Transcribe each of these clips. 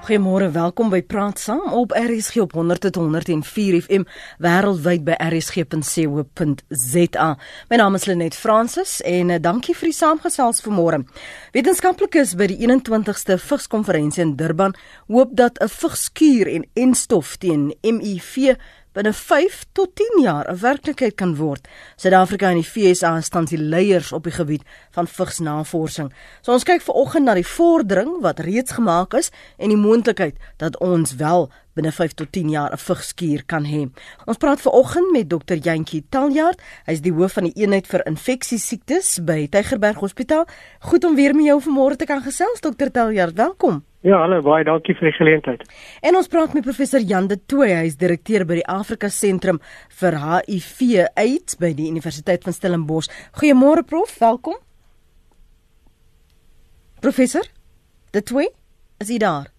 Goeiemôre, welkom by Praat Saam op RSG op 100.104 FM wêreldwyd by rsg.co.za. My naam is Lenet Fransis en uh, dankie vir die saamgesels vanmôre. Wetenskaplikes by die 21ste Vigskonferensie in Durban hoop dat 'n vigskuur en enstof teen HIV binne 5 tot 10 jaar 'n werklikheid kan word. Suid-Afrika en die FSA staan die leiers op die gebied van vigsnavorsing. So ons kyk veraloggend na die vordering wat reeds gemaak is en die moontlikheid dat ons wel binne 5 tot 10 jaar 'n vigskuur kan hê. Ons praat veraloggend met Dr. Jantjie Taljaard. Hy's die hoof van die eenheid vir infeksiesiektes by Tygerberg Hospitaal. Goed om weer met jou vanmôre te kan gesels, Dr. Taljaard. Welkom. Ja, hallo, baie dankie vir die geleentheid. En ons praat met professor Jan de Tooy, hy is direkteur by die Afrika Sentrum vir HIV AIDS by die Universiteit van Stellenbosch. Goeiemôre prof, welkom. Professor De Tooy, is hy daar?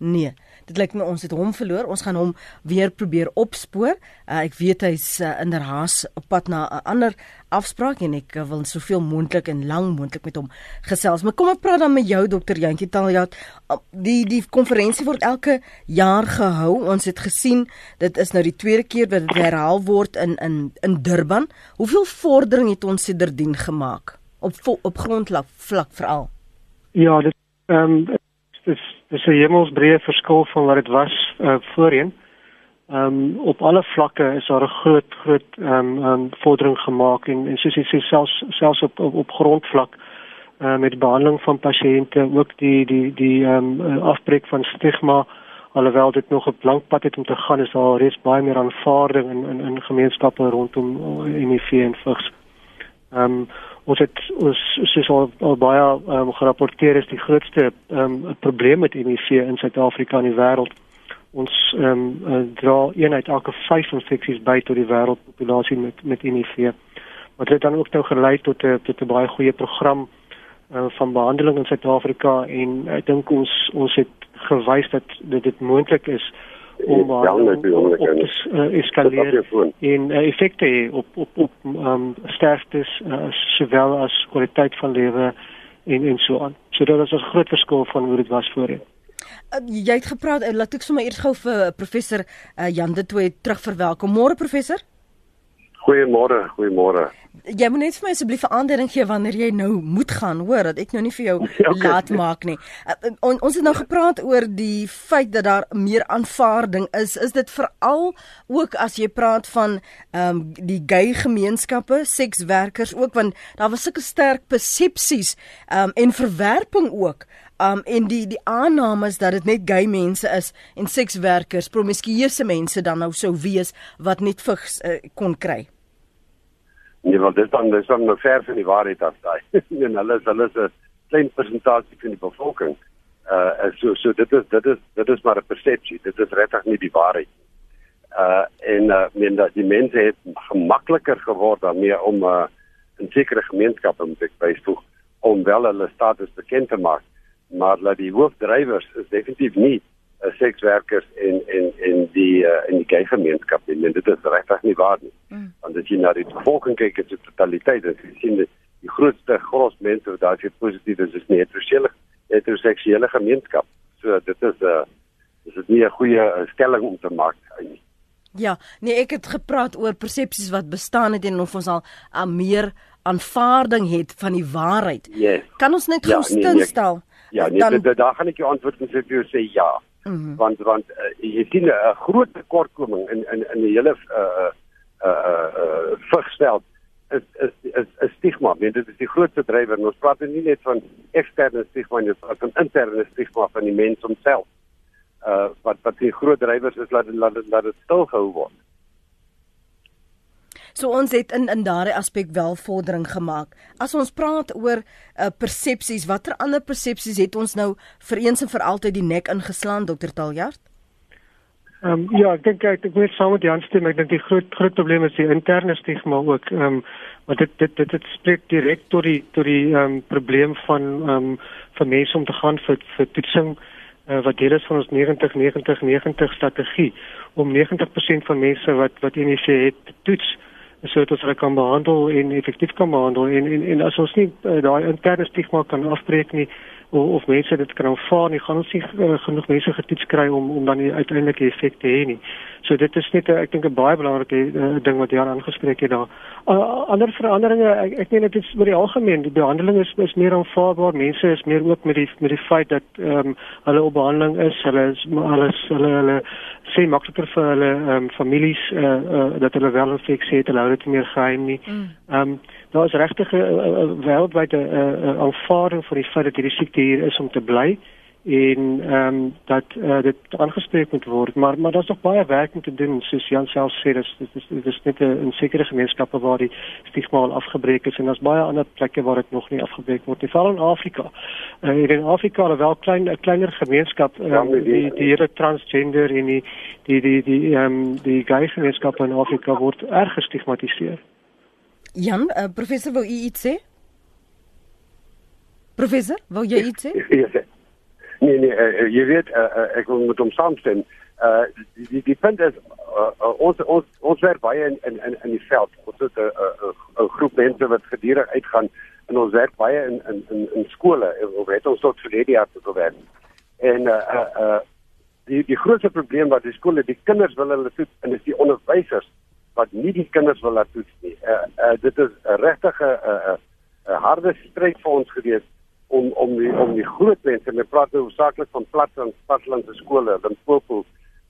Nee. Dit lyk my ons het hom verloor. Ons gaan hom weer probeer opspoor. Uh, ek weet hy's uh, in der haas op pad na 'n ander afspraak en ek uh, wil soveel moontlik en lank moontlik met hom gesels. Maar kom ek praat dan met jou dokter Jantjie Taljat. Uh, die die konferensie word elke jaar gehou. Ons het gesien dit is nou die tweede keer wat dit herhaal word in in in Durban. Hoeveel vordering het ons sedertdien gemaak op op grondvlak vlak veral? Ja, dit ehm um, dis dis 'n hemelsbreë verskil van wat dit was uh, voorheen. Ehm um, op alle vlakke is daar 'n groot groot ehm um, um, vordering gemaak en en soos jy sê selfs selfs op op, op grondvlak uh, met behandeling van pasiënte ook die die die ehm um, afbreek van stigma alhoewel dit nog 'n lank pad het om te gaan is daar reeds baie meer aanvaarding in in in gemeenskappe rondom HIV en vigs. Ehm um, ons het ons soos al, al baie um, gerapporteer is die grootste um, probleem met HIV in Suid-Afrika en die wêreld. Ons ehm um, dra een uit elke 5 infeksies by tot die wêreldpopulasie met met HIV. Wat het dan ook nou gelei tot 'n tot 'n baie goeie program uh, van behandeling in Suid-Afrika en ek dink ons ons het gewys dat dit, dit moontlik is om ja, op te uh, eskaleer en uh, effekte op op op um, sterftes uh, sowel as kwaliteit van lewe en en so aan. So dit is 'n groot verskil van hoe dit was voorheen. Uh, jy het gepraat, uh, laat ek sommer eers gou vir professor uh, Jan de Tooy terugverwelkom. Môre professor? Goeiemôre, goeiemôre. Jy moet net vir my asseblief 'n aanduiding gee wanneer jy nou moet gaan, hoor, dat ek nou nie vir jou okay. laat maak nie. Uh, on, ons het nou gepraat oor die feit dat daar meer aanvaarding is. Is dit veral ook as jy praat van ehm um, die gay gemeenskappe, sekswerkers ook want daar was sulke sterk persepsies ehm um, en verwerping ook. Um en die die aannames dat dit net gay mense is en sekswerkers, promiskueuse mense dan nou sou wees wat net vigs uh, kon kry. Nee, want dit dan dis dan nou ver van die waarheid af daai. en hulle is hulle is 'n klein persentasie van die bevolking. Uh so so dit is dit is dit is maar 'n persepsie. Dit is regtig nie die waarheid nie. Uh en uh men dat die mense het gemakliker geword daarmee om uh in sekere gemeenskappe moet ek byvoeg om wel hulle status bekend te maak. Maar dat die hoofdrywers is definitief nie uh, sekswerkers en en en die uh, in die gay gemeenskap en dit is regtig nie waar nie. Mm. Want as jy na die bevolking kyk in sy totaliteit, dan sien jy die grootste gros mense wat daar positief is, is nie heteroseksuele heteroseksuele gemeenskap. So dit is 'n uh, dis is nie 'n goeie uh, stelling om te maak nie. Ja, nee, ek het gepraat oor persepsies wat bestaan het en of ons al uh, meer aanvaarding het van die waarheid. Yes. Kan ons net ja, gou nee, nee, stil? Ja, nee, dan, daar gaan ek jou antwoord en sê vir jou sê ja. Mm -hmm. want want uh, jy sien 'n uh, groot tekortkoming in in in die hele uh uh uh vigsveld is is is, is stigma. Dit is die grootste drywer. Ons praat nie net van eksterne stigma nie, maar van interne stigma van die mens homself. Uh wat wat die groot drywers is laat laat laat dit stil gehou word. So ons het in in daardie aspek wel vordering gemaak. As ons praat oor uh, persepsies, watter ander persepsies het ons nou vir eens en vir altyd die nek ingeslaan Dr. Taljard? Ehm um, ja, ek dink ek ek moet saam met Jan stem. Ek dink die groot groot probleem is die interne stigma ook. Ehm um, want dit dit dit dit spreek direk tot die tot die ehm um, probleem van ehm um, vir mense om te gaan vir vir toetsing uh, wat deel is van ons 90 90 90 strategie om 90% van mense wat wat NIC het toets sodat ons hulle kan behandel en effektief kan behandel en en, en as ons nie uh, daai interne stigma kan afbreek nie of, of mense dit kan aanvaar nie, gaan ons nie uh, genoeg mense getoets kry om om dan die uiteindelike effek te hê nie. So dit is net 'n ek dink 'n baie belangrike uh, ding wat jy aangespreek het daar. Uh, ander veranderinge, ek ek meen dit is oor die algemeen, die behandeling is is meer aanvaarbaar. Mense is meer ook met die met die feit dat ehm um, hulle op behandeling is, hulle is alles hulle hulle sê makliker vir hulle ehm um, families uh, uh, dat hulle wel infeksie het, hulle hou dit meer geheim nie. Mm. Ehm um, daar is regtig 'n wêreldwyde aanvaarding van die feit dat hierdie siekte hier is om te bly en ehm um, dat uh, dit aangespreek moet word maar maar daar's nog baie werk om te doen soos Jan self sê dis dis dis is net 'n sekere gemeenskappe waar die stigma al afgebreek is en daar's baie ander plekke waar dit nog nie afgebreek word nie veral in Afrika. Uh, in Afrika alhoewel klein 'n kleiner gemeenskap uh, die die hele transgender en die die die die ehm um, die gay gemeenskap in Afrika word erg gestigmatiseer. Jan, uh, professor wou u iets sê? Professor, wou jy iets sê? Ja, ja. Nee nee, uh, jy weet uh, uh, ek wil met hom saamstem. Uh die die, punt is uh, uh, ons ons ons werk baie in in in in die veld. Ons het 'n 'n groep mense wat gedurig uitgaan en ons werk baie in in in in skole. Ons het ons tot verlede jaar te gewerk. En uh uh, uh die die grootste probleem wat die skole, die kinders wil hulle toets en dis die onderwysers wat nie die kinders wil laat toets nie. Uh, uh dit is 'n regtige 'n uh, uh, harde stryd vir ons gewees om om die om die groot mense en ek praat nou hoofsaaklik van platland platlandse skole Limpopo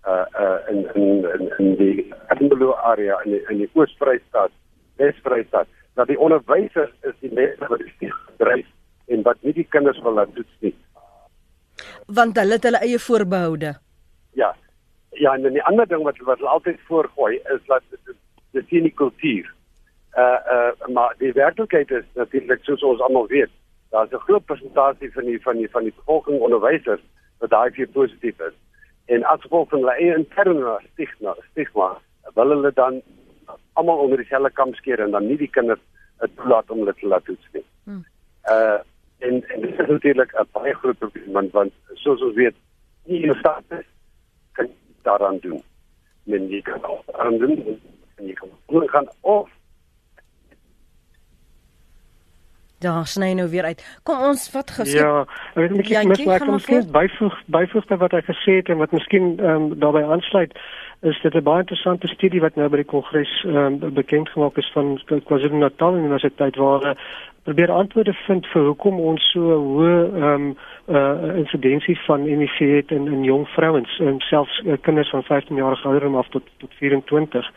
uh uh in in in, in die Andelo area in die, in die Oos-Vrystaat, Wes-Vrystaat dat die onderwysers is die mense wat die dryf en wat nie die kinders wil laat toets nie. Want hulle het hulle eie voorbehoude. Ja. Ja, en 'n ander ding wat wat hulle altyd voorgooi is dat dis nie kultuur. Uh uh maar die werklikheid is natuurlik soos ons almal weet daar's 'n groot persentasie van die van die van die bevolking onderwysers wat daai positief is. En as gevolg van hulle eie interne stigma, stigma, wil hulle dan almal onder dieselfde kam skeer en dan nie die kinders toelaat om hulle te laat toets nie. Hmm. Uh en en dit is natuurlik 'n baie groot probleem want, want soos ons weet, nie in staat is kan daaraan doen. Men jy kan ook aan doen en jy kan gaan of Daar sny nou weer uit. Kom ons wat gesê. Ja, ek weet 'n bietjie mis maar kom skielik byvoeg byvoeg wat hy gesê het en wat miskien ehm um, daarbey aansluit is dit 'n baie interessante studie wat nou by die kongres ehm um, bekend gemaak is van KwaZulu-Natal Universiteit waar hulle probeer antwoorde vind vir hoekom ons so hoë ehm um, uh insidensie van HIV het in in jong vrouens en selfs uh, kinders van 15 jaar ouderdom af tot tot 24.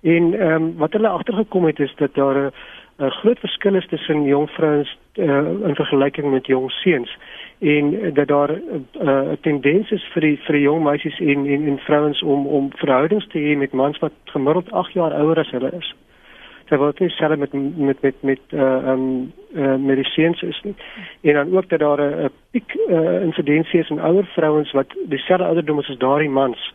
En ehm um, wat hulle agtergekom het is dat daar 'n uh, 'n groot verskil is tussen jong vrouens uh, in vergelyking met jong seuns en dat daar 'n uh, tendens is vir die vir die jong meisies en en en vrouens om om verhoudings te hê met mans wat gemiddeld 8 jaar ouer as hulle is. Sy word nie self met met met met uh um uh, medisines is nie. En dan ook dat daar 'n piek uh, insidensie is in ouer vrouens wat dieselfde ouderdom is as daardie mans.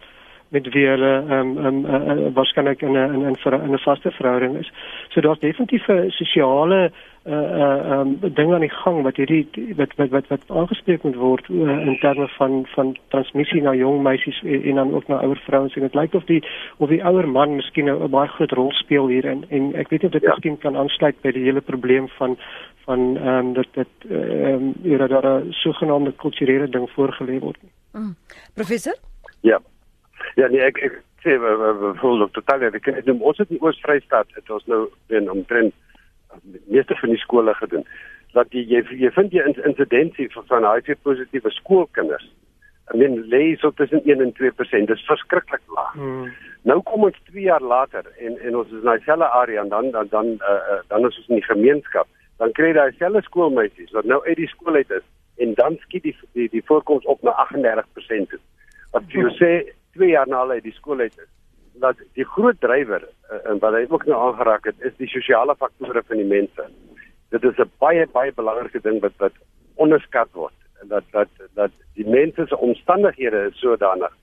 Met wie hulle ehm um, ehm um, uh, waarskynlik in 'n in 'n in 'n vaste verhouding is. So daar's definitief 'n sosiale uh uh um ding aan die gang wat hierdie wat wat wat wat aangespreek moet word uh, in terme van van transmissie na jong meisies en, en dan ook na ouer vrouens en dit lyk of die of die ouer man miskien 'n baie groot rol speel hierin en ek weet nie of dit ja. miskien kan aansluit by die hele probleem van van ehm um, dat dit ehm um, hier daar 'n sogenaamde kulturele ding voorgelê word. Mm. Professor? Ja. Ja nee ek ek sê we voel ook totaal ek ken dit ons het in Oos-Vrystaat het ons nou in omtrent meeste van die skole gedoen dat jy jy, jy vind jy insidensie van van HIV positiewe skoolkinders en dan lê so tussen 1 en 2%. Dis verskriklik laag. Hmm. Nou kom ons 2 jaar later en en ons is in dieselfde area en dan dan dan uh, dan is ons in die gemeenskap. Dan kry jy dieselfde skoolmeisies wat nou uit die skool uit is en dan skiet die die, die voorkoms op na 38%. Toe. Wat jy sê 2 jaar na hulle uit die skool uit is dat die groot drywer uh, en wat hy ook nou aangeraak het is die sosiale faktore van die mense. Dit is 'n baie baie belangrike ding wat wat onderskat word en dat dat dat die mense se omstandighede is sodanig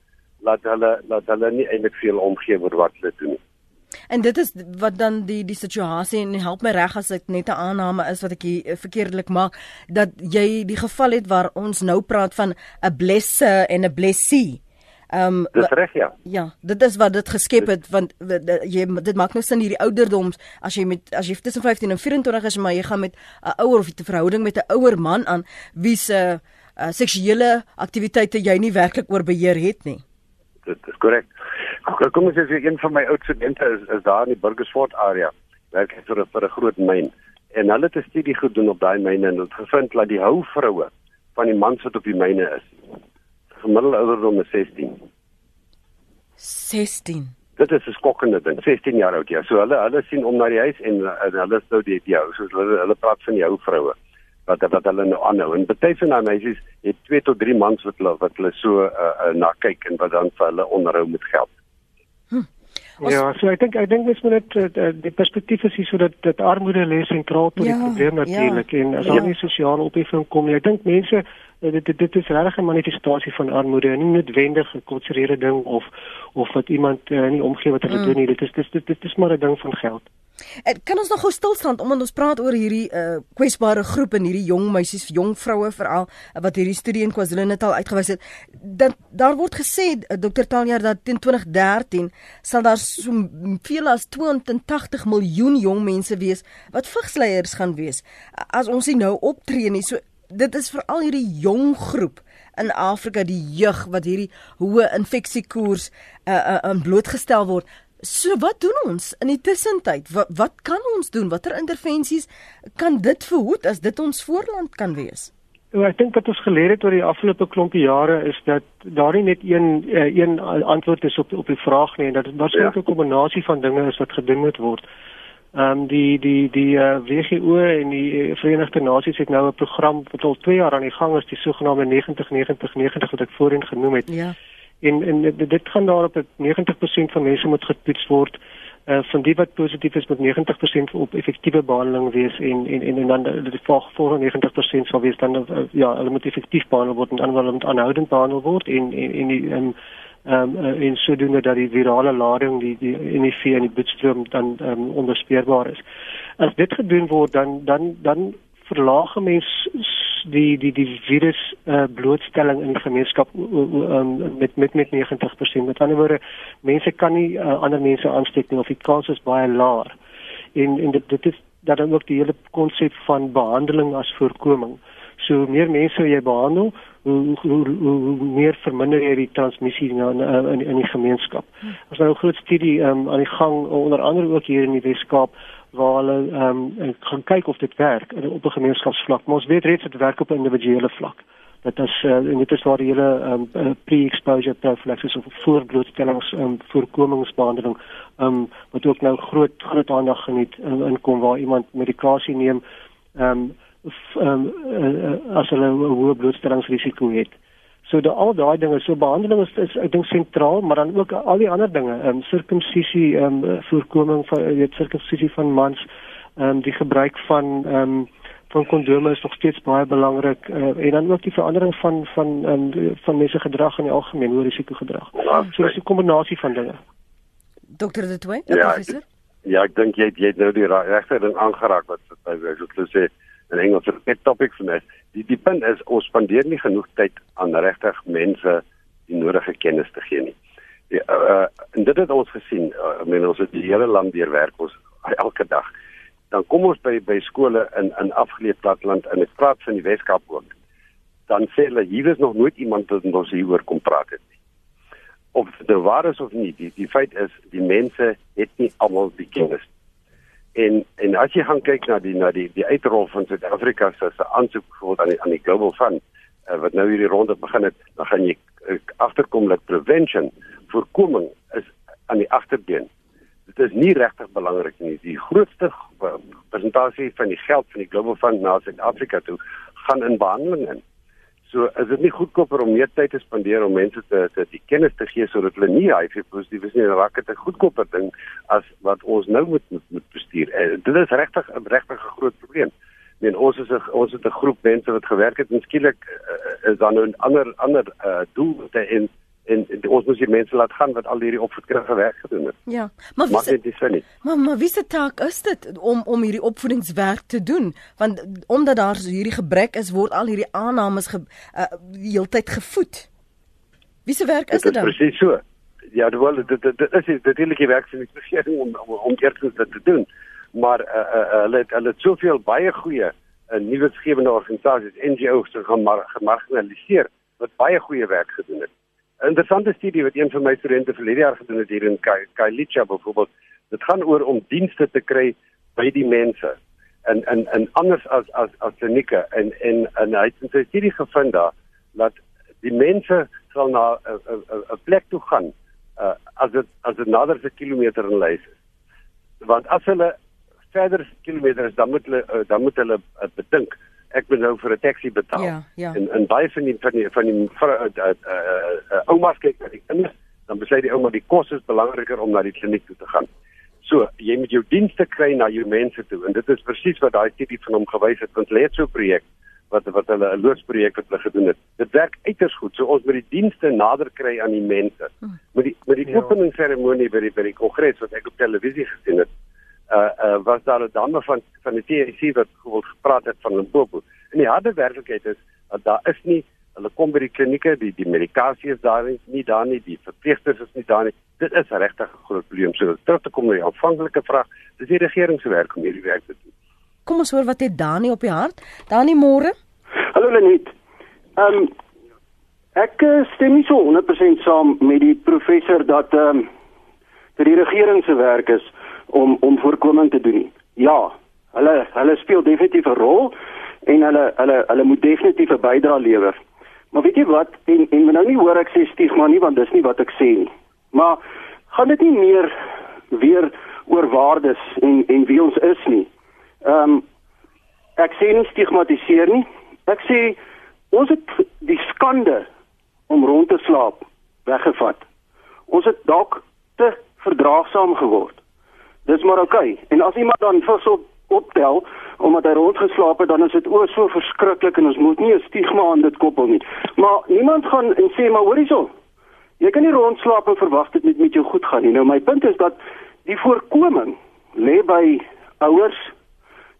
dat hulle dat hulle nie eintlik veel omgee oor wat hulle doen nie. En dit is wat dan die die situasie en help my reg as ek net 'n aanname is wat ek hier verkeerdelik maak dat jy die geval het waar ons nou praat van 'n blesse en 'n blessie Ehm um, Dis reg ja. Ja, dit is wat dit geskep het want jy dit maak nou sin hierdie ouderdoms as jy met as jy tussen 15 en 24 is maar jy gaan met 'n ouer of 'n verhouding met 'n ouer man aan wie se uh, seksuele aktiwiteite jy nie werklik oor beheer het nie. Dit is korrek. Kom ons sê een van my oudste studente is is daar in die Burgersfort area. Werk vir 'n vir 'n groot myn en hulle het 'n studie gedoen op daai myne en het gevind dat die hou vroue van die mans wat op die myne is gemiddelde ouderdom is 16. 16. Dit is 'n skokkende ding. 16 jaar oud ja. So hulle hulle sien om na die huis en, en hulle sou die die hou. So hulle hulle praat van die hou vroue wat wat hulle nou aanhou. En baie van daai meisies het 2 tot 3 mans wat hulle wat hulle so uh, uh, na kyk en wat dan vir hulle onderhou met geld. Ja, so ek dink ek dink mens moet dit uh, die perspektief is hier sodat dit armoede lê sentraal tot ja, die probleem natuurlik ja, en as ja. al die sosiale opheffing kom, ek dink mense uh, dit dit is regtig 'n manifestasie van armoede en nie noodwendig 'n konserrede ding of of wat iemand uh, nie omgee wat hulle mm. doen nie. Dit is dit dit, dit is maar 'n ding van geld. En kan ons nog gou stil staan omdat ons praat oor hierdie uh, kwesbare groep en hierdie jong meisies, jong vroue veral uh, wat hierdie studie in KwaZulu-Natal uitgewys het. Dat daar word gesê uh, Dr. Taljaar dat teen 2013 sal daar so veel as 280 miljoen jong mense wees wat vigsleiers gaan wees. As ons nie nou optree nie, so dit is veral hierdie jong groep in Afrika die jeug wat hierdie hoë infeksiekoers uh, uh, uh, blootgestel word. So wat doen ons in die tussentyd? Wat wat kan ons doen? Watter intervensies kan dit verhoed as dit ons voorland kan wees? Ja, ek dink wat ons geleer het oor die afgelope klompie jare is dat daar nie net een uh, een antwoord is op op die vraag nie en dat dit waarskynlik ja. 'n kombinasie van dinge is wat gedoen moet word. Ehm um, die die die uh, eh, WGO en die Verenigde Nasies het nou 'n program wat al 2 jaar aan die gang is, die sogenaamde 90 90 90 wat ek voorheen genoem het. Ja. En en dit, gaan daarop dat 90% van mense moet getoets word. Uh van die wat positief is met 90% op effektiewe behandeling wees en en en, en dan die volgende 90% sal wees dan uh, ja, hulle moet effektief behandel word en dan hulle moet aanhoudend behandel word en en en die um, ehm um, en sodoende dat die virale lading die die HIV in die bloedstroom dan ehm um, onderspeurbaar is. As dit gedoen word dan dan dan verlaag mens die die die virus uh, blootstelling in die gemeenskap um, met met met 90%. Met ander woorde, mense kan nie uh, ander mense aansteek nie of die kans is baie laag. En en dit dit is dat dan ook die hele konsep van behandeling as voorkoming. So meer mense jy behandel, hoe, hoe, hoe, meer verminder jy die transmissie in in in die gemeenskap. Ons nou 'n groot studie um, aan die gang onder andere ook hier in die Weskaap waar hulle ehm um, gaan kyk of dit werk op 'n gemeenskapsvlak. Maar ons weet reeds dit werk op 'n individuele vlak. Dit is uh, en dit is waar die hele ehm um, pre-exposure prophylaxis of voorblootstellings ehm um, voorkomingsbehandeling ehm um, wat ook nou groot groot aandag geniet in, in kom waar iemand medikasie neem ehm um, um, uh, as hulle 'n hoë blootstellingsrisiko het. So daai al daai dinge, so behandeling is, is ek dink sentraal, maar dan ook al die ander dinge, ehm um, sirkumsisie, ehm um, voorkoming van weet sirkumsisie van mans, ehm um, die gebruik van ehm um, van kondome is nog steeds baie belangrik uh, en dan ook die verandering van van um, van mense gedrag in die algemeen, hoe risiko gedrag. Ja, so dis 'n kombinasie van dinge. Dokter De Toey, ja, professor? Ja, ek dink jy jy het nou die regte ding aangeraak wat wat ek sou sê in Engels 'n topic vir my. Die die punt is ons spandeer nie genoeg tyd aan regtig mense die nodige kennis te gee nie. Die, uh, en dit het ons gesien, uh, ek meen ons het die hele land deur werk ons elke dag. Dan kom ons by by skole in in afgeleë platteland en ek praat van die Weskaap ook. Dan sê hulle hier is nog nooit iemand wat ons hieroor kom praat het nie. Of dit nou waar is of nie, die die feit is die mense het nie almal die kennis En en as jy gaan kyk na die na die die uitrol van Suid-Afrika se se aansoek vir aan die aan die Global Fund uh, wat nou hierdie ronde begin het, dan gaan jy uh, agterkom dat prevention, voorkoming is aan die agterbeen. Dit is nie regtig belangrik nie. Die grootste persentasie van die geld van die Global Fund na Suid-Afrika toe gaan in behandeling in. So is dit nie goedkoper om meer tyd te spandeer om mense te te die kennis te gee sodat hulle nie HIV positief is nie, raak dit 'n goedkoper ding as wat ons nou moet moet, moet bestuur. En dit is regtig regtig 'n groot probleem. Ek meen ons is 'n ons het 'n groep mense wat gewerk het en skielik uh, is daar nou 'n ander ander uh, doel te in en, en ons moet die mense laat gaan wat al hierdie opvoedkundige werk gedoen het. Ja, maar wie se Maar maar wie se taak is dit om om hierdie opvoedingswerk te doen? Want omdat daar hierdie gebrek is, word al hierdie aannames ge, uh, heeltyd gevoed. Wie se werk is dit dan? Presies so. Ja, dit wel dit dit is natuurlik die werk van die regering om om, om eerstens dit te doen. Maar uh, uh, hulle het hulle het soveel baie goeie uh, nuwensgewende organisasies NGO's gemarginaliseer wat baie goeie werk gedoen het. 'n Interessante studie wat een van my studente verlede jaar gedoen het hier in Kailicha byvoorbeeld, dit gaan oor om dienste te kry by die mense en en en anders as as as klinieke en en en hy het in sy studie gevind daar dat die mense sal na 'n 'n plek toe gaan uh, as dit as dit nader 'n kilometer in lys is. Want as hulle verder kilometers dan moet hulle uh, dan moet hulle uh, bedink ek moet nou vir 'n taxi betaal. Ja, ja. En en baie van die van die van die uh, uh, uh, oumas kyk na die kinders, dan besluit die ouma die kos is belangriker om na die kliniek toe te gaan. So, jy moet jou dienste kry na jou mense toe en dit is presies wat daai tipe van hom gewys het hulle het so 'n projek wat wat hulle 'n loodsprojek wat hulle gedoen het. Dit werk uiters goed. So ons moet die dienste nader kry aan die mense. Hm. Met die met die ja. openingsseremonie by die by die kongres wat ek op televisie gesien het, uh uh was daar 'n dame van van die TSC wat gehoor gepraat het van Limpopo. En die harde werklikheid is dat daar is nie hulle kom by die klinieke, die die medikasie is daar nie, nie daar nie, die verpleegsters is nie daar nie. Dit is regtig 'n groot probleem. So terug te kom na die aanvanklike vraag, dis die regering se werk om hierdie werk te doen. Kom ons hoor wat het Dani op die hart? Dani môre? Hallo Lenet. Ehm um, ek eh, stem nie so 100% saam met die professor dat ehm um, dat die regering se werk is om om voorkoming te doen. Ja, hulle hulle speel definitief 'n rol en hulle hulle hulle moet definitief 'n bydrae lewer. Maar weet jy wat? En en nou nie hoor ek sê stigma nie want dis nie wat ek sê nie. Maar gaan dit nie meer weer oor waardes en en wie ons is nie. Ehm um, ek sê nie stigmatiseer nie. Ek sê ons het die skande om rond te slaap weggevat. Ons het dalk te verdraagsaam geword. Dis maar oukei. Okay. En as iemand dan vis op optel omdat hy rondgeslaap het, dan is dit o so verskriklik en ons moet nie 'n stigma aan dit koppel nie. Maar niemand gaan en sê maar hoor hierso. Jy kan nie rondslaap en verwag dit met met jou goed gaan nie. Nou my punt is dat die voorkoming lê by ouers,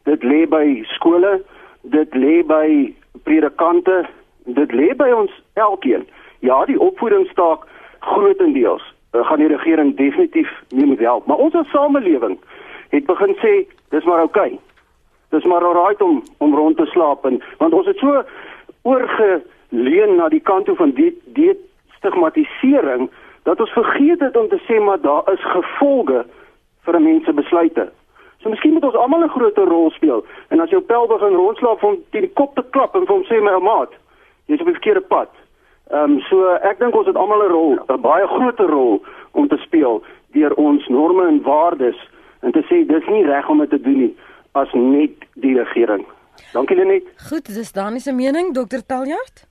dit lê by skole, dit lê by predikante, dit lê by ons elkeen. Ja, die opvoedingsstaak grootendeels gaan die regering definitief nie moet help. Maar ons as samelewing het begin sê dis maar oukei. Okay. Dis maar alright om om rond te slaap en want ons het so oorgeleun na die kant toe van die die stigmatisering dat ons vergeet het om te sê maar daar is gevolge vir 'n mens se besluite. So miskien moet ons almal 'n groter rol speel. En as jou pel begin rondslaap van teen die kop te klap en vir hom sê my maat, jy's op die verkeerde pad. Ehm um, so ek dink ons het almal 'n rol, 'n baie groot rol om te speel deur ons norme en waardes en te sê dis nie reg om dit te doen nie as net die regering. Dankie Lenet. Goed, dis Dani se mening, Dr. Taljard.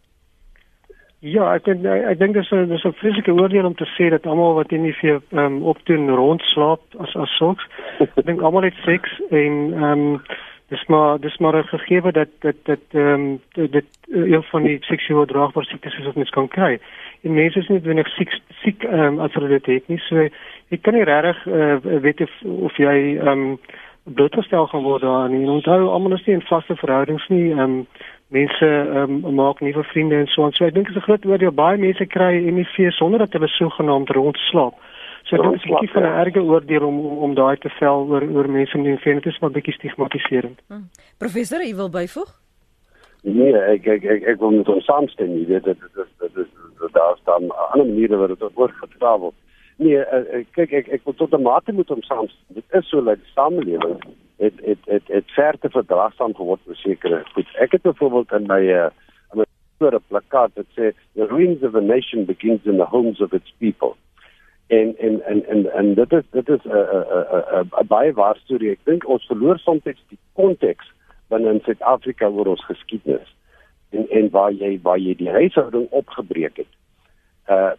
Ja, ek dink ek dink dis 'n dis 'n vreeslike oordeel om te sê dat almal wat in die vir ehm um, opdoen rondslaap as as sulks. ek dink almal het seks en ehm um, dis maar dis maar 'n gegewe dat dat dat ehm um, dit uh, een van die seksueel draagbare siektes is wat mens kan kry. En mense is nie noodwendig siek siek ehm um, as hulle dit het nie. So jy kan nie regtig uh, weet of, of jy ehm um, blootgestel gaan word daar nie. Onthou almal is nie in vaste verhoudings nie. Ehm um, mense um, maak nuwe vriende en so en so. Ek dink dit is 'n groot oordeel baie mense kry HIV sonder dat hulle sogenaamd rondslaap. So dit is 'n bietjie van 'n erge oordeel om om, om daai te vel oor oor mense met HIV. Dit is maar bietjie stigmatiserend. Hmm. Professor, u wil byvoeg? Nee, ek ek ek ek wil met ons saamstem nie. Dit dit is dit is daar staan ander maniere wat dit oor gepraat word. Nee, uh, kyk ek ek wil tot 'n mate moet ons saamstem. Dit is so dat die samelewing het het het het ver te verdraagsaam geword vir sekere goed. Ek het byvoorbeeld in my uh, in my groot plakkaat wat sê the ruins of a nation begins in the homes of its people en en en en en dit is dit is 'n 'n 'n baie waar storie. Ek dink ons verloor soms die konteks binne in Suid-Afrika oor ons geskiedenis en en waar jy waar jy die huishouding opgebreek het. Uh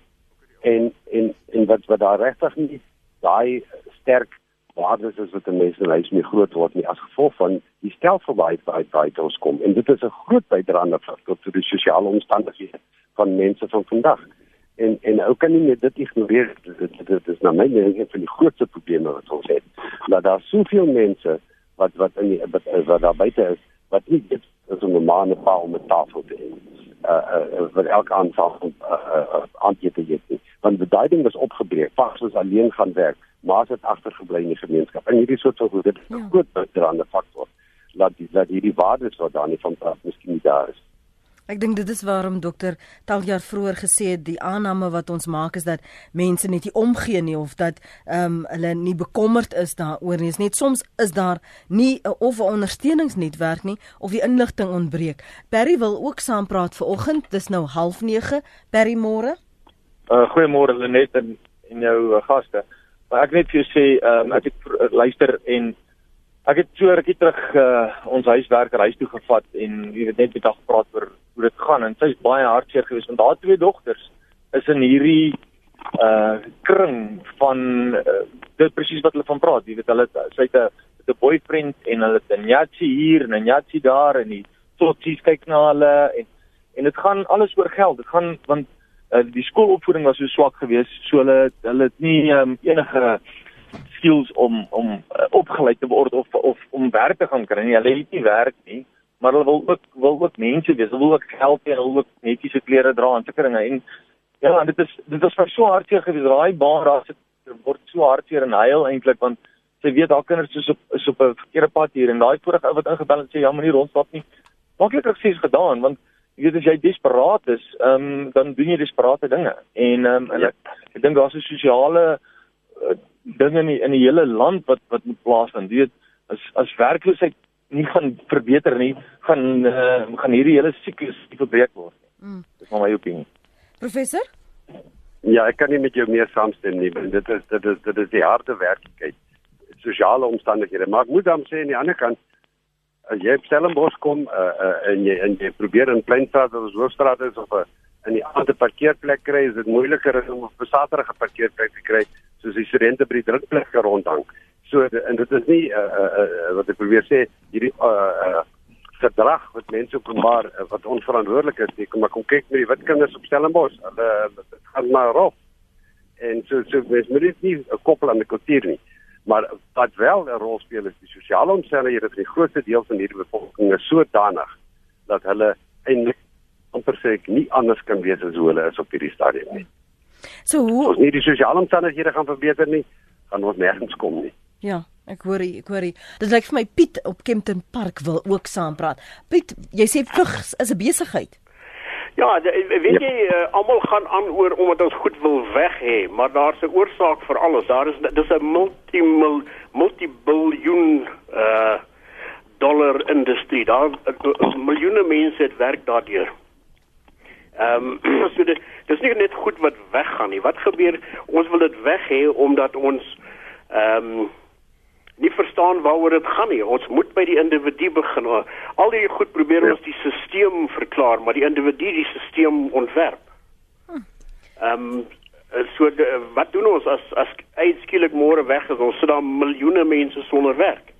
en en en wat wat daar regtig nie daai sterk waardes is wat 'n mens in huis mee groot word nie as gevolg van die stelsel waar hy by ons kom. En dit is 'n groot bydraende tot die sosiale omstandighede van mense van vandag en en ou kan nie net dit ignoreer dit, dit, dit, is na my mening een van die grootste probleme wat ons het dat daar soveel mense wat wat in die wat, wat daar buite is wat nie dit is om 'n en 'n pa om 'n tafel te hê uh uh vir elke aanval uh uh aanteken uh, het nie. Want beduiding was opgebreek. Pas ons alleen gaan werk, maar dit agtergebly in die gemeenskap. En hierdie soort van goed, dit is 'n ja. groot bydraende faktor laat die laat hierdie waardes wat daar nie van praat miskien nie daar is. Ek dink dit is waarom dokter Taljaar vroeër gesê het die aanname wat ons maak is dat mense net nie omgee nie of dat ehm um, hulle nie bekommerd is daaroor nie. Net soms is daar nie 'n of 'n ondersteuningsnetwerk nie of die inligting ontbreek. Perry wil ook saampraat vanoggend. Dis nou 09:30. Perry môre. Uh goeiemôre Lenet en en jou uh, gaste. Maar ek net vir jou sê ehm um, ek het luister en Ek het so rukkie terug uh, ons huiswerker huis toe gevat en jy weet net met haar gepraat oor hoe dit gaan en sy is baie hartseer geweest want haar twee dogters is in hierdie uh kring van uh, dit presies wat hulle van praat. Jy weet hulle sy het 'n 'n boyfriend en hulle het 'n nyatsie hier en 'n nyatsie daar en die totsies kyk na hulle en en dit gaan alles oor geld. Dit gaan want uh, die skoolopvoeding was so swak geweest so hulle hulle het nie um, enige skills om om uh, opgeleid te word of of om werk te gaan kry nie. Hulle het nie werk nie, maar hulle wil ook wil ook mense wees. Hulle wil ook geld hê, hulle wil ook netjiese klere dra en sulke dinge. En ja, en dit is dit was vir so hartseer gewees. Daai baan daar sit word so hartseer en huil eintlik want sy weet haar kinders is op is op 'n verkeerde pad hier en daai vorige ou wat ingebel het sê ja, maar nie rondstap nie. Maklik reksies gedaan want jy weet as jy desperaat is, ehm um, dan doen jy desperate dinge. En ehm um, en ja. ek, ek dink daar's 'n sosiale uh, dinge in die, in die hele land wat wat moet plaasvind. Jy weet, as as werkloosheid nie gaan verbeter nie, gaan uh, gaan hierdie hele siklus verbreek word. Mm. Dis maar my opinie. Professor? Ja, ek kan nie met jou meer saamstem nie. Dit is dit is dit is die harde werklikheid. Sosiale omstandighede. Maar ek moet dan sê aan die ander kant as jy op Stellenbosch kom uh, uh, en jy en jy probeer in Kleinstad of Hoofstraat is of 'n uh, in die ander parkeerplek kry, is dit moeiliker om op 'n Saterdag 'n parkeerplek te kry soos die studente by die drukplekke rondhang. So en dit is nie uh, uh, uh, wat ek probeer sê hierdie uh, uh, gedrag wat mense openbaar uh, wat onverantwoordelik is. Ek kom maar kom kyk met die wit kinders op Stellenbosch. Hulle dit gaan maar rof. En so so mens moet dit nie koppel aan die kultuur nie. Maar wat wel 'n rol speel is die sosiale omstandighede vir die grootste deel van hierdie bevolking is sodanig dat hulle eintlik amper sê ek nie anders kan wees as hoe hulle is op hierdie stadium nie. So hoe As nie die sosiale omstandighede gaan verbeter nie, gaan ons nêrens kom nie. Ja, ek hoor jy, ek hoor jy. Dit lyk vir my Piet op Kempton Park wil ook saampraat. Piet, jy sê vigs is 'n besigheid. Ja, weet jy, uh, almal gaan aan oor omdat ons goed wil weg hê, maar daar's 'n oorsaak vir alles. Daar is dis 'n multi multibiljoen uh dollar industrie. Daar uh, miljoene mense het werk daardeur. Ehm um, so dit dis nie net goed wat weggaan nie. Wat gebeur? Ons wil dit weg hê omdat ons ehm um, nie verstaan waaroor dit gaan nie. Ons moet by die individu begin. Al die goed probeer ja. ons die stelsel verklaar, maar die individu die stelsel ontwerp. Hm. Ehm um, so de, wat doen ons as as uitskielik môre weg is? Ons sit daar miljoene mense sonder werk.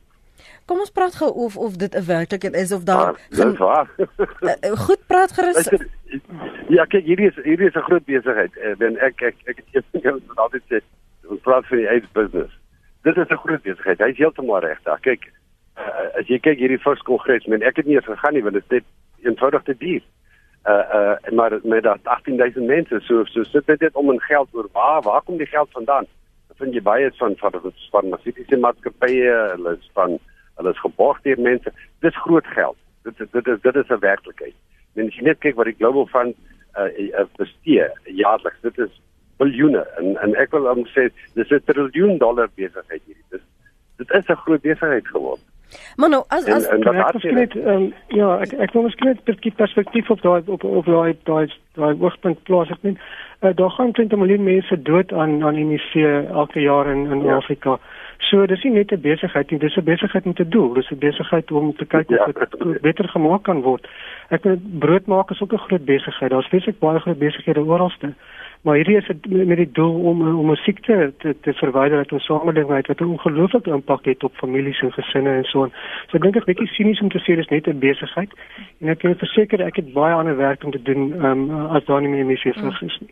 Kom ons praat gou of of dit 'n werklikheid is of daar ah, Dis waar. uh, goed praat gerus. Ja, kyk, hierdie is hierdie is 'n groot besigheid. En ek ek ek het net altyd sê, ons praat van die AIDS business. Dit is 'n groot besigheid. Hy is heeltemal reg daar. Kyk, uh, as jy kyk hierdie first kongres, men ek het nie eens gegaan nie want dit is net eenvoudig te duur. Uh uh maar met dat 18000 mense so so sit dit net om in geld oor waar waar kom die geld vandaan? Vind jy baie van van farmaseutiese maatskappye, hulle is van hulle is geborg deur mense. Dis groot geld. Dit dit is dit is 'n werklikheid. En as jy net kyk wat die Global Fund uh, uh bestee jaarliks, dit is biljoene en en ek wil hom sê dis 'n triljoen dollar besigheid hierdie. Dis dit is 'n groot besigheid geword. Maar nou as as en, en ek net um, ja, ek ek wil miskien net 'n bietjie perspektief op daai op op daai daai daai hoogtepunt plaas ek net. Uh, daar gaan 20 miljoen mense dood aan aan HIV elke jaar in in ja. Afrika. So dis nie net 'n besigheid nie, dis 'n besigheid met 'n doel. Dis 'n besigheid om te kyk of dit ja. beter gemaak kan word. Ek weet brood maak is ook 'n groot besigheid. Daar's spesifiek baie groot besighede oralste. Maar hierdie is met die doel om om 'n siekte te te verwyder uit ons samelewing uit wat 'n ongelooflike impak het op families en gesinne en so on. So ek dink ek bietjie sinies om te sê dis net 'n besigheid en ek kan verseker ek het baie ander werk om te doen um, as daar nie meer mense vir is nie.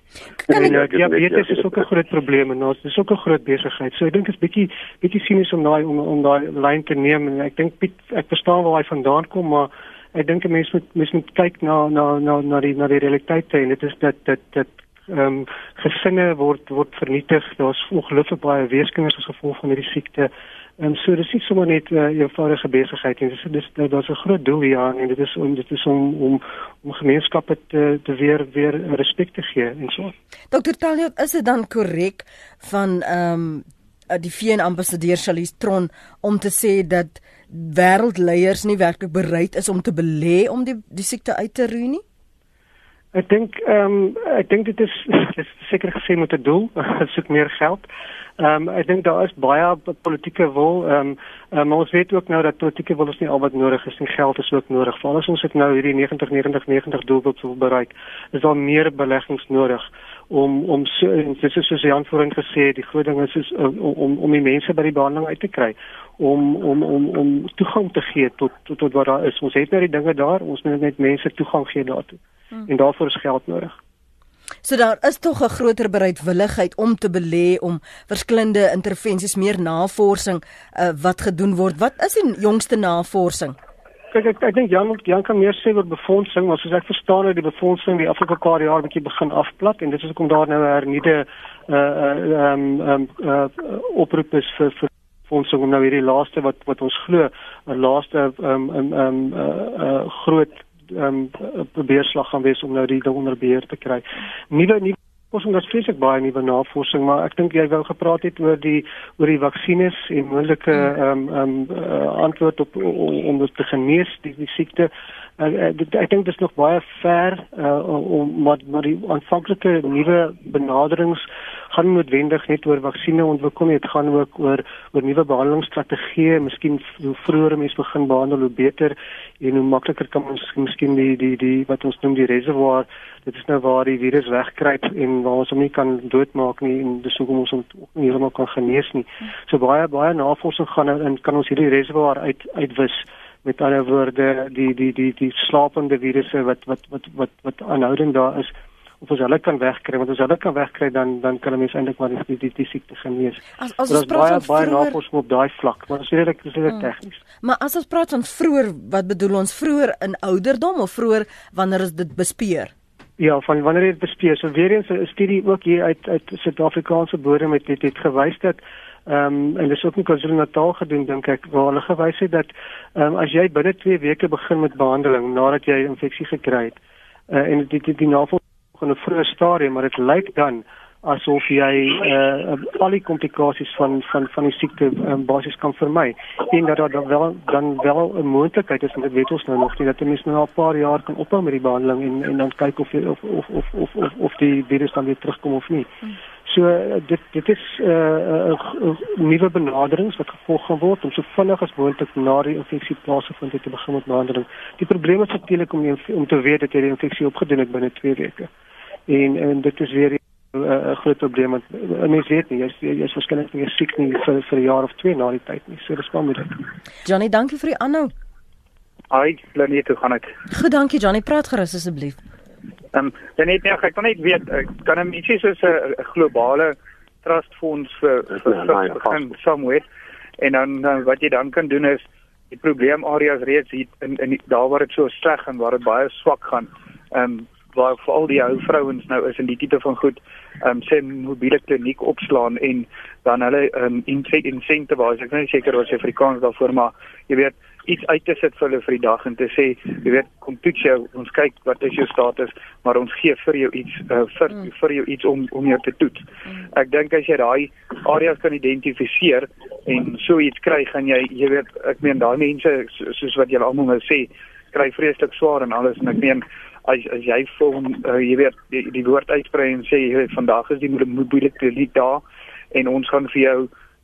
Kan ek ja, dit is ook 'n groot probleem en ons dis ook 'n groot besigheid. So ek dink dit is bietjie bietjie sinies om daai om om daai lyn te neem en ek dink Piet ek verstaan waar hy vandaan kom maar ek dink 'n mens moet mens moet kyk na na na na die na die realiteite en dit is dat dat dat ehm um, gesinne word word vernietig. Daar's ongelooflik baie weeskinders as gevolg van hierdie siekte. En so dis nie sommer net 'n uh, eenvoudige besigheid nie. Dis dis daar's 'n groot doel hier aan en dit is om dit is om om om gemeenskappe te te weer weer respek te gee en so. Dr. Taliot, is dit dan korrek van ehm um, die VN ambassadeur Charlize Tron om te sê dat wêreldleiers nie werklik bereid is om te belê om die die siekte uit te roei nie? Ek dink ehm um, ek dink dit is dit is seker gesê met 'n doel, soek meer geld. Ehm um, ek dink daar is baie politieke wil. Ehm um, um, ons weet ook nou dat politieke wil is nie al wat nodig is nie. Geld is ook nodig. Veral as ons dit nou hierdie 90 90 90 doelwit wil bereik, is daar meer beleggings nodig om om so dis is soos Jan voorheen gesê die groot ding is, is om om om die mense by die behandeling uit te kry om om om om toegang te gee tot tot, tot wat daar is. Ons het nou die dinge daar, ons moet net mense toegang gee daartoe. Hmm. En daarvoor is geld nodig. So daar is tog 'n groter bereidwilligheid om te belê om verskillende intervensies meer navorsing uh, wat gedoen word. Wat is die jongste navorsing? Kyk ek ek dink Jan Jan kan meer sê oor befondsing, maar soos ek verstaan het die befondsing die afgelope paar jaar bietjie begin afplat en dit is hoekom daar nou 'n hernieude uh ehm uh, um, uh oproep is vir vir befondsing om nou hierdie laaste wat wat ons glo 'n laaste ehm um, ehm um, uh, uh groot ehm um, beerslag gaan wees om nou die ding onder beheer te kry. Nuwe nuwe ons het spesifiek baie nuwe navorsing, maar ek dink jy wou gepraat het oor die oor die vaksines en moontlike hmm. ehm um, ehm um, uh, antwoord op om, om dit te genees die, die siekte. Uh, ek dink dit is nog baie ver uh, om maar maar die aanvanklike nuwe benaderings gaan noodwendig net oor vaksines ontwikkel nie, dit gaan ook oor oor nuwe behandelingsstrategieë, miskien hoe vroeër mense begin behandel hoe beter en hoe makliker kan ons miskien die die die wat ons noem die reservoir, dit is nou waar die virus wegkruip en waar ons hom nie kan doodmaak nie en dis hoekom ons hom nie heeltemal kan genees nie. So baie baie navorsing gaan en kan ons hierdie reservoir uit uitwis met ander woorde die die die die slapende virusse wat wat wat wat wat aanhoudend daar is of ons hulle kan wegkry want as hulle kan wegkry dan dan kan mense eintlik maar die die, die siekte genees. As as ons praat van baie navorsing op daai vlak, maar dit is redelik dis redelik hmm. tegnies. Maar as ons praat van vroeër, wat bedoel ons vroeër in ouderdom of vroeër wanneer is dit bespeer? Ja, van wanneer dit bespeer. So weer eens 'n studie ook hier uit uit Suid-Afrikaanse bodem het het, het gewys dat Ehm um, en dis ook in KwaZulu-Natal gedoen dink ek waar hulle gewys het dat ehm um, as jy binne 2 weke begin met behandeling nadat jy infeksie gekry het uh, en dit die, die navolging in 'n vroeë stadium, maar dit lyk dan asof jy uh, al die komplikasies van van van die siekte um, basies kan vermy. En dat daar wel dan wel 'n moontlikheid is en dit weet ons nou nog nie dat mense nou 'n paar jaar kan ophou met die behandeling en en dan kyk of of of of of of, of die virus dan weer terugkom of nie. So dit dit is 'n uh, uh, uh, nuwe benaderings wat gevolg gaan word om so vinnig as moontlik na die infeksie plaasvind te begin met behandeling. Die probleem is natuurlik om om te weet dat jy die infeksie opgedoen het binne 2 weke en en dit is weer 'n uh, groot probleem want uh, mense weet nie jy's jy's waarskynlik nie siek nie vir vir 'n jaar of twee na die tyd nie so dis baie moeilik. Johnny, dankie vir die aanhou. Ai, Lenet, hoe gaan dit? Goed, dankie Johnny, praat gerus asseblief. Ehm, um, Lenet, nee, ek kan net weet kan 'n mens soos 'n globale trust fonds vir vir begin somewhere en dan uh, wat jy dan kan doen is die probleemareas reeds hier in in daar waar dit so sleg en waar dit baie swak gaan. Ehm um, waar veral die ou vrouens nou is in die tipe van goed ehm um, sê mobiele kliniek opslaan en dan hulle ehm um, incentivize ek is nie seker wat se Afrikaans daarvoor maar jy weet iets uit te sit vir hulle vir die dag en te sê jy weet kom toets jou ons kyk wat is jou status maar ons gee vir jou iets uh, vir mm. vir jou iets om om jou te toets mm. ek dink as jy daai areas kan identifiseer en so iets kry gaan jy jy weet ek meen daai mense soos wat julle almal nou sê kry vreeslik swaar en alles en ek meen as as jy vir uh, jy weet die, die woord uitsprei en sê jy weet vandag is die mobiele kliniek daar en ons gaan vir jou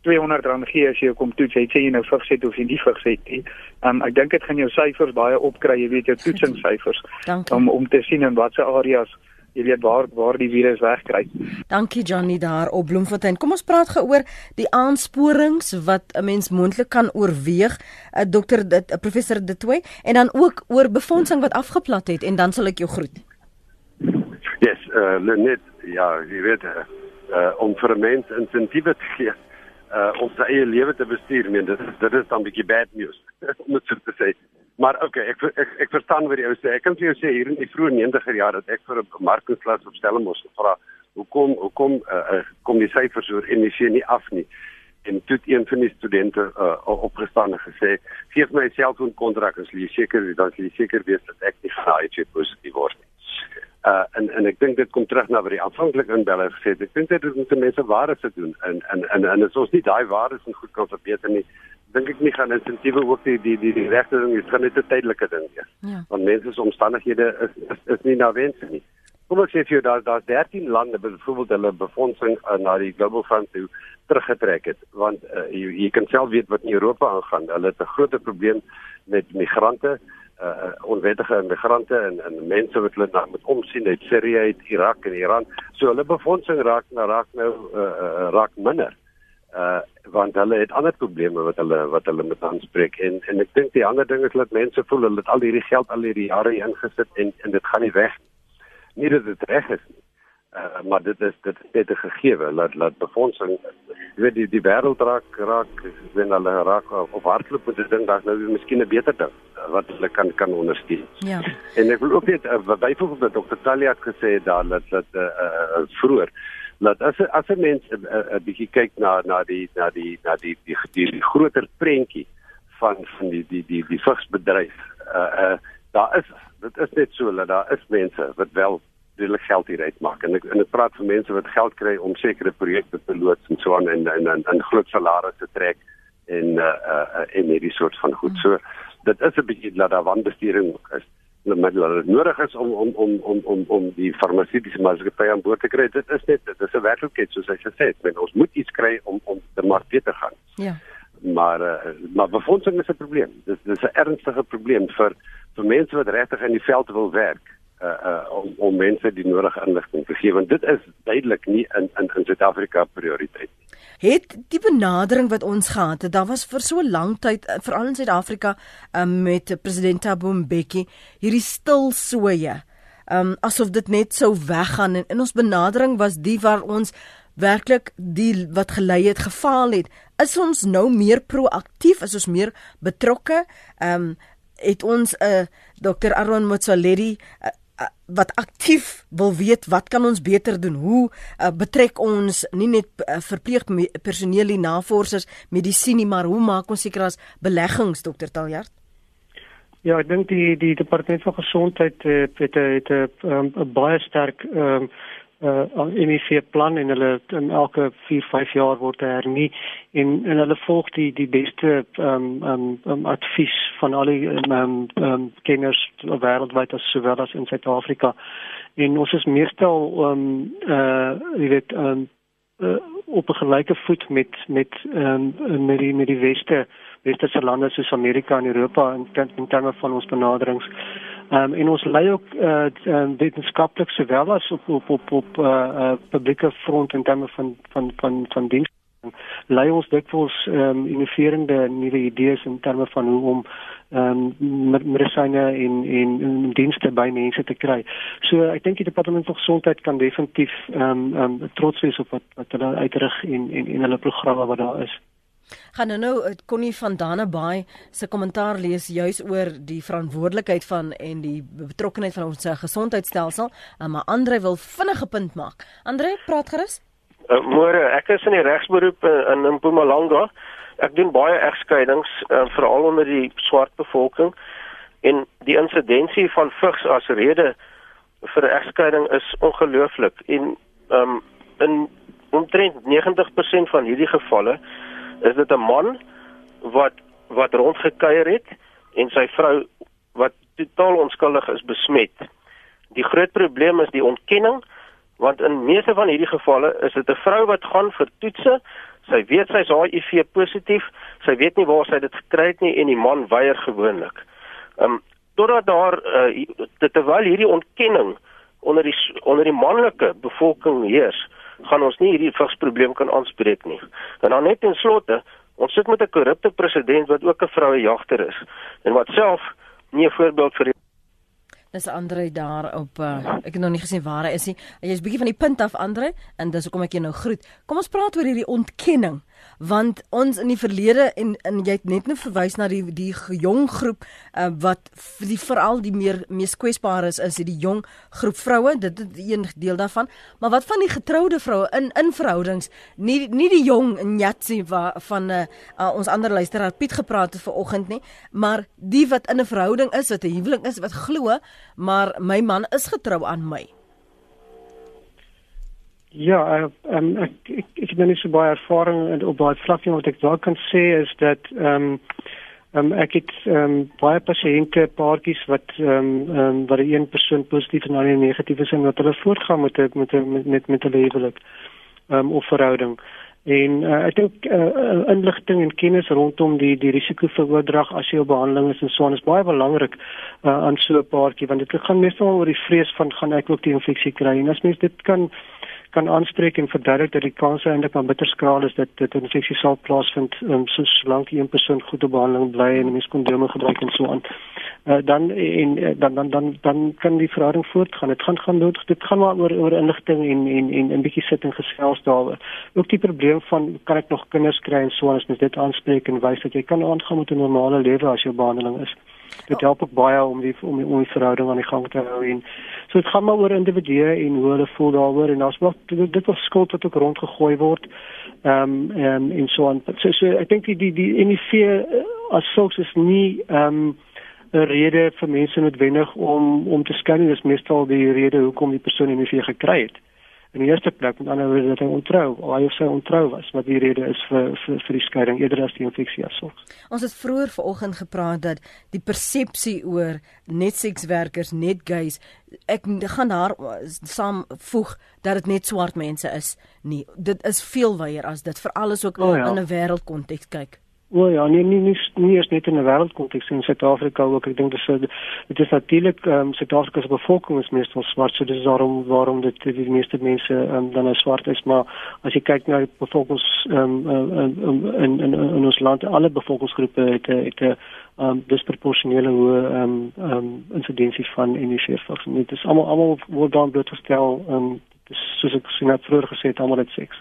R200 gee as jy kom toets jy sê jy nou vigs het of jy nie vigs het nie. Um, ek dink dit gaan jou syfers baie opkry, jy weet jou toetsingssyfers om om te sien in watter areas jy weet waar waar die virus wegkry. Dankie Johnny daar op Bloemfontein. Kom ons praat geoor die aansporings wat 'n mens moontlik kan oorweeg, 'n uh, dokter dit 'n uh, professor De Tooy en dan ook oor befondsing wat afgeplat het en dan sal ek jou groet. Yes, uh net ja, jy weet uh, uh om vir mense insentiewe te gee uh om sy eie lewe te bestuur, meen dit dit is dan 'n bietjie bad news om dit so te sê. Maar okay, ek ek ek verstaan wat jy sê. Ek kan vir jou sê hier in die vroeë 90er jare dat ek vir 'n bemarkingsklas op Stellenbosch gevra hoekom hoekom uh, kom die syfers oor MEC nie af nie en toe een van die studente uh, opgestaan en gesê gee my 'n selfoonkontrak as jy seker dan jy seker weet dat ek nie gaan HIV positief word nie. Uh en en ek dink dit kom terug na wat die aanvanklik inbelle gesê het. Ek dink dit moet mense ware se doen en en en en as ons nie daai waardes en goed kan verbeter nie dink ek nie gaan insentiewe ook die die die, die regte ding is gaan net 'n tydelike ding wees. Ja. Want mense se omstandighede is, is is nie na wens nie. Kom ek sê vir jou daar daar's 13 lande byvoorbeeld hulle befondsing uh, na die Global Fund toe teruggetrek het want uh, jy, jy kan self weet wat in Europa aangaan. Hulle het 'n groot probleem met migrante, uh, onwettige migrante en en mense wat hulle nou moet omsien uit Sirië, uit Irak en Iran. So hulle befondsing raak nou raak nou uh, raak minder. Uh want hulle het ander probleme wat hulle wat hulle moet aanspreek en en ek dink die ander ding is dat mense voel hulle het al hierdie geld al hierdie jare ingesit en en dit gaan nie weg nie dat dit reg is nie. Uh, maar dit is dit is net 'n gegewe laat laat befondsing jy weet die die wêreld raak raak wenn hulle raak op hardloop met dit ding daar's nou miskien 'n beter ding wat hulle kan kan ondersteun. Ja. En ek wil ook net uh, byvoorbeeld dat Dr. Talia het gesê daar dat dat uh, uh, vroeër dat as as 'n mens 'n uh, uh, bietjie kyk na na die na die na die die, die, die groter prentjie van van die die die die vigsbedryf. Uh uh daar is dit is net so dat daar is mense wat wel redelik geld hier uitmaak. En ek en ek praat van mense wat geld kry om sekere projekte te loods en so aan en en en, en groot salarisse te trek en uh uh en hierdie soort van goed. So dit is 'n bietjie dat daar wanbestuuring is met hulle nodig is om om om om om om die farmaseutiese maatskappy aan boord te kry. Dit is net dit is 'n werklikheid soos ek gesê het. Men ons moet iets kry om om te mark te gaan. Ja. Maar uh, maar befondsing is 'n probleem. Dis dis 'n ernstige probleem vir vir mense wat regtig in die veld wil werk uh, uh om om mense die nodige inligting te gee want dit is duidelik nie in in in Suid-Afrika prioriteit nie. Het die benadering wat ons gehad het, daar was vir so lank tyd uh, veral in Suid-Afrika um, met president Thabo Mbeki hierdie stil soeye. Um asof dit net sou weggaan en in ons benadering was die waar ons werklik die wat gelei het gefaal het. Is ons nou meer proaktief, is ons meer betrokke? Um het ons 'n uh, Dr. Aaron Motsoaledi uh, wat aktief wil weet wat kan ons beter doen? Hoe uh, betrek ons nie net uh, verpleegpersoneel en navorsers, medisyne, maar hoe maak ons seker as beleggings Dr. Taljard? Ja, ek dink die die departement van gesondheid uh, het het 'n um, baie sterk um, uh MEC plan en hulle in elke 4, 5 jaar word hernie en en hulle volg die die beste ehm um, ehm um, um, advies van al die ehm um, um, kenners wêreldwyd as sowel as in Suid-Afrika. En ons is meestal ehm um, uh jy weet um, uh, op 'n gelyke voet met met ehm um, met die met die weste westerse lande soos Amerika en Europa in, in terme van ons benaderings. Ehm um, en ons lei ook eh uh, wetenskaplik sowel as op op op op eh uh, publieke front in terme van van van van diens lei ons dikwels ehm um, innoverende nuwe idees in terme van hoe om ehm um, medisyne en en, en dienste by mense te kry. So ek dink die departement van gesondheid kan definitief ehm um, ehm um, trots wees op wat wat hulle uitrig en en en hulle programme wat daar is gaan nou nou Connie van Dannebaai se kommentaar lees juis oor die verantwoordelikheid van en die betrokkeheid van ons gesondheidstelsel, eh, maar Andre wil vinnige punt maak. Andre, praat gerus. Uh, Môre, ek is in die regsberoep uh, in Mpumalanga. Ek doen baie egskeidings, uh, veral onder die swart bevolking en die insidensie van vigs as rede vir egskeiding is ongelooflik en um, in omtrent 90% van hierdie gevalle is dit 'n man wat wat rondgekuier het en sy vrou wat totaal onskuldig is besmet. Die groot probleem is die ontkenning want in meeste van hierdie gevalle is dit 'n vrou wat gaan vir toetse. Sy weet sy is HIV positief, sy weet nie waar sy dit gekry het nie en die man weier gewoonlik. Ehm um, totdat daar uh, terwyl hierdie ontkenning onder die onder die manlike bevolking heers, gaan ons nie hierdie vigsprobleem kan aanspreek nie. En dan net ten slotte, ons sit met 'n korrupte president wat ook 'n vroue jagter is en wat self nie 'n voorbeeld vir Dis Andre daar op uh, ek het nog nie gesien waar hy is nie. Jy's bietjie van die punt af Andre en dis hoekom ek jou nou groet. Kom ons praat oor hierdie ontkenning. Want ons in die verlede en en jy het net nou verwys na die die jong groep uh, wat die veral die meer mees kwesbaar is is die jong groep vroue dit is een deel daarvan. Maar wat van die getroude vroue in in verhoudings? Nie nie die jong Nyatsi van uh, uh, ons ander luisteraar Piet gepraat het vanoggend nie maar die wat in 'n verhouding is wat 'n huwelik is wat glo maar my man is getrou aan my Ja, um, ek ek ek het nou nie so baie ervaring op daai vlak nie wat ek wel kan sê is dat ehm um, um, ek het um, baie pasiënte paartjies wat ehm um, um, wat een persoon positief en ander negatief is en wat hulle voortgaan met met met met met hulle huwelik ehm um, of verhouding. En uh, ek dink uh, inligting en kennis rondom die die risiko vir oordrag as jy op behandeling is en so aan is baie belangrik uh, aan so 'n paartjie want dit gaan meestal oor die vrees van gaan ek ook die infeksie kry en as mens dit kan kan aanspreek en verduidelik dat die kans eintlik aan bitter skraal is dat dit infeksie sal plaasvind um, so solank die een persoon goed op behandeling bly en mens kondome gebruik en so aan. Uh, dan en uh, dan dan dan dan kan die verhouding voortgaan. Dit gaan gaan nodig. Dit gaan maar oor oor inligting en en en 'n bietjie sit en gesels daaroor. Ook die probleem van kan ek nog kinders kry en so as mens dit aanspreek en wys dat jy kan aangaan met 'n normale lewe as jou behandeling is. Dit help ook baie om die om die, om die verhouding aan die gang te hou en So dit gaan maar oor individue en hoe hulle voel daaroor en daar's nog dit, was skuld wat ook rondgegooi word. Ehm um, en en so aan. So, so ek dink die die die NIV eh, as sulks is nie ehm um, 'n rede vir mense noodwendig om om te skei, dis meestal die rede hoekom die persoon NIV gekry het in die eerste plek met ander woorde dat hy ontrou of hy of sy ontrou was wat die rede is vir vir, vir die skeiding eerder as die infeksie asof. Ons het vroeër vanoggend gepraat dat die persepsie oor net sekswerkers, net gays, ek gaan daar saam voeg dat dit net swart mense is nie. Dit is veel wyer as dit vir alles ook oh, ja. in 'n wêreldkonteks kyk. O ja, nee nee nie nie is net in 'n wêreldkonteks in Suid-Afrika ook. Ek dink dis dit is natuurlik ehm um, Suid-Afrika se bevolking is meestal swart, so dis daarom waarom dit die, meeste mense ehm um, dan nou swart is, maar as jy kyk na die bevolkings ehm um, um, in, in in ons land, alle bevolkingsgroepe het het 'n ehm um, disproporsionele hoë ehm um, ehm um, insidensie van vigs. Dit is almal almal word dan blootgestel ehm um, soos ek sien het vroeër gesê almal het seks.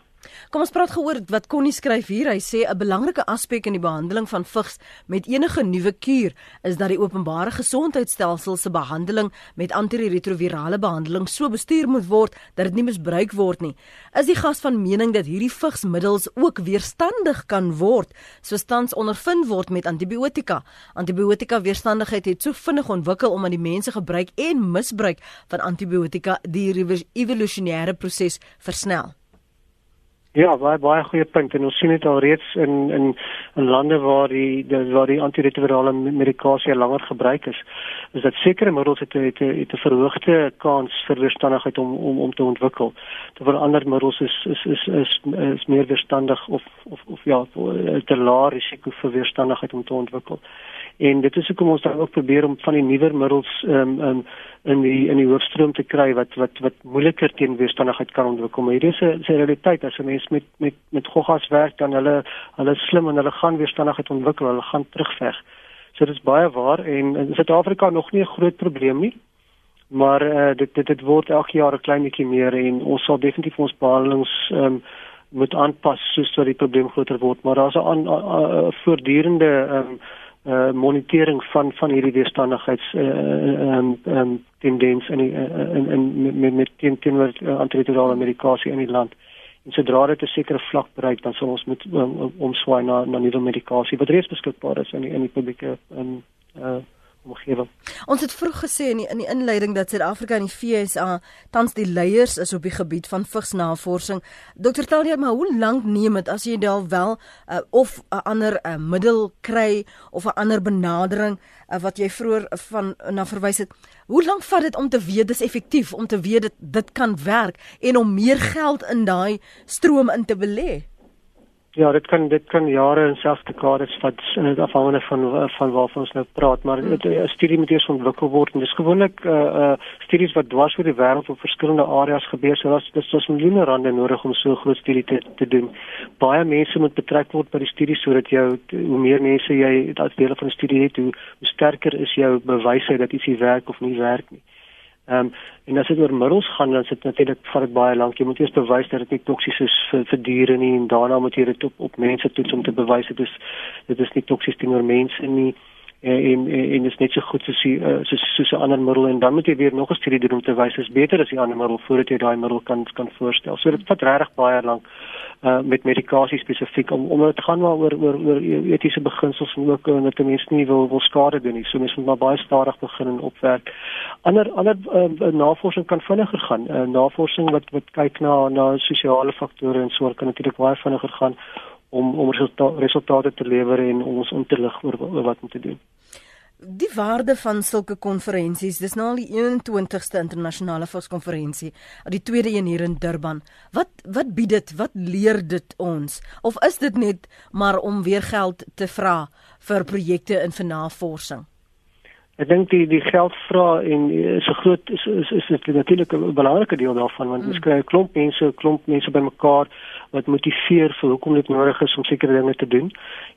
Kom ons praat gehoor wat Connie skryf hier. Hy sê 'n belangrike aspek in die behandeling van vigs met enige nuwe kuur is dat die openbare gesondheidstelsel se behandeling met antiretrovirale behandeling so bestuur moet word dat dit nie misbruik word nie. Is die gas van mening dat hierdie vigsmiddels ook weerstandig kan word soos tans ondervind word met antibiotika? Antibiotika weerstandigheid het so vinnig ontwikkel omdat die mense gebruik en misbruik van antibiotika die evolusionêre proses versnel. Ja, baie baie goeie punt en ons sien dit al reeds in in in lande waar die, waar die antiretrovirale medikasie langer gebruik is. Is dat sekere middels het het het 'n verhoogde kans vir weerstandigheid om om om te ontwikkel. Terwyl ander middels is is is is, is meer weerstandig of of of ja, te laer risiko vir weerstandigheid om te ontwikkel. En dit is hoekom ons dan ook probeer om van die nuwer middels um, um, in die in die hoofstroom te kry wat wat wat moeiliker teen weerstandigheid kan ontwikkel. Maar hierdie is 'n realiteit as 'n mens met met met goggas werk dan hulle hulle slim en hulle gaan weerstandigheid ontwikkel, hulle gaan terugveg. So dit is baie waar en in Suid-Afrika nog nie 'n groot probleem nie. Maar uh, dit dit dit word elke jaar 'n klein bietjie meer en ons sal definitief ons behandelings ehm um, moet aanpas soos wat die probleem groter word, maar daar's 'n voortdurende ehm um, uh, monitering van van hierdie weerstandigheids ehm uh, um, um, tendens in in in met met teen teenoor uh, antiretrovirale medikasie in die land. En sodra dit 'n sekere vlak bereik, dan sal ons met um, omswaai na na nuwe medikasie wat reeds beskikbaar is in die, in die publieke in uh omgewing. Ons het vroeg gesê in die, in die inleiding dat Suid-Afrika en die FSA tans die leiers is op die gebied van vigsnavorsing. Dr. Talia, maar hoe lank neem dit as jy dan wel uh, of 'n ander uh, middel kry of 'n ander benadering uh, wat jy vroeër van na verwys het? Hoe lank vat dit om te weet dis effektief, om te weet dit dit kan werk en om meer geld in daai stroom in te belê? Ja, dit kan dit kan jare en selfs dekades vat afhangende van van waarvan ons nou praat, maar 'n studie moet eers ontwikkel word en dis gewoonlik 'n uh, uh, studies wat dwars oor die wêreld op verskillende areas gebeur, so daar's dis dis miljoene rande nodig om so 'n groot studie te te doen. Baie mense moet betrek word by die studie sodat jou hoe meer mense jy as deel van 'n studie het, hoe, hoe sterker is jou bewyse dat iets werk of nie werk nie. Ehm um, en as dit oor middels gaan dan sit natuurlik vat dit baie lank. Jy moet eers bewys dat dit nie toksies is vir vir diere nie en daarna moet jy dit op op mense toets om te bewys dit is dit is nie toksies teenoor mense nie en en en is net so goed soos die uh, soos soos 'n ander middel en dan moet jy weer nog 'n studie doen om te wys is beter as die ander middel voordat jy daai middel kan kan voorstel. So dit vat regtig baie lank uh met medikasie spesifiek om om dit gaan maar oor oor oor etiese beginsels en ook uh, dat mense nie wil wil skade doen nie. So mense moet maar baie stadig begin en opwerk. Ander ander uh, navorsing kan vinniger gaan. Uh, navorsing wat wat kyk na na sosiale faktore en so kan natuurlik baie vinniger gaan om om resulta resultate te lewer en ons om te lig oor, oor wat om te doen. Die waarde van sulke konferensies, dis nou al die 21ste internasionale volkskonferensie, die tweede een hier in Durban. Wat wat bied dit? Wat leer dit ons? Of is dit net maar om weer geld te vra vir projekte in navorsing? Ek dink die die geld vra en is 'n groot is is, is, is natuurlik 'n belangrike deel daarvan want mm. ons kry 'n klomp mense, klomp mense bymekaar wat motiveer vir hoekom dit nodig is om sekere dinge te doen.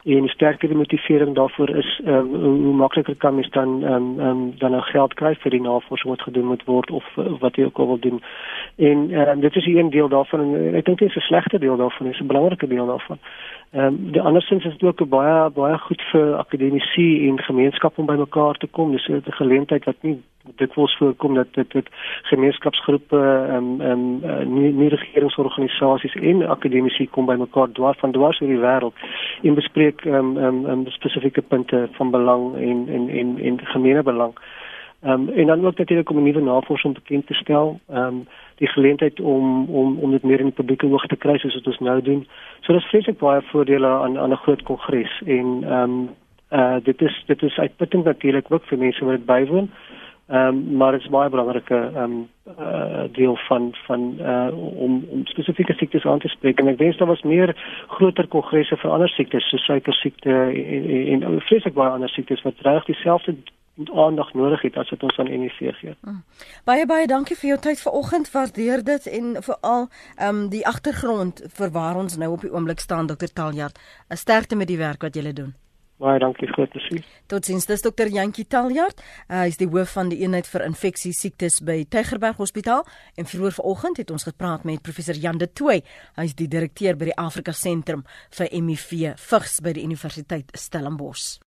En sterker die motivering daarvoor is um, hoe makliker kan mens dan ehm um, um, dan nou geld kry vir die navorsing wat gedoen moet word of uh, wat jy ook al wil doen. En um, dit is 'n deel daarvan en ek dink dit is 'n slegte deel daarvan, dit is 'n belangrike deel daarvan. Ehm um, die andersins is dit ook baie baie goed vir akademici en gemeenskap om bymekaar te kom. Dis 'n geleentheid wat nie dit wels voorkom dat dit dit gemeenskapsgroepe ehm um, ehm um, nie, nie regeringsorganisasies en akademici kom bymekaar dwars van dwars oor die wêreld en bespreek ehm um, ehm um, spesifieke punte van belang en en en en gemeene belang. Ehm um, en dan ook natuurlik om nuwe navorsing bekend te stel. Ehm um, die geleentheid om om om dit meer in die publieke oog te kry soos wat ons nou doen. So dis vreeslik baie voordele aan aan 'n groot kongres en ehm um, uh dit is dit is uitputtend natuurlik ook vir mense wat dit bywoon. Ehm um, maar dit is baie belangrike ehm um, uh deel van van uh om om spesifieke siektes aan te spreek en ek wens daar was meer groter kongresse vir ander siektes soos suikersiekte en en, en vreeslik baie ander siektes wat reg dieselfde aandag nodig het as wat ons aan NIV gee. Mm. Baie baie dankie vir jou tyd vanoggend. Waardeer dit en veral ehm um, die agtergrond vir waar ons nou op die oomblik staan Dr. Taljard. 'n Sterkte met die werk wat jy doen. Baie dankie dit sien. Totsiens, dis Dr. Jantjie Taljard. Hy is die hoof van die eenheid vir infeksie siektes by Tygerberg Hospitaal en vroeër vanoggend het ons gepraat met professor Jan de Tooy. Hy is die direkteur by die Afrika Sentrum vir HIV vigs by die Universiteit Stellenbosch.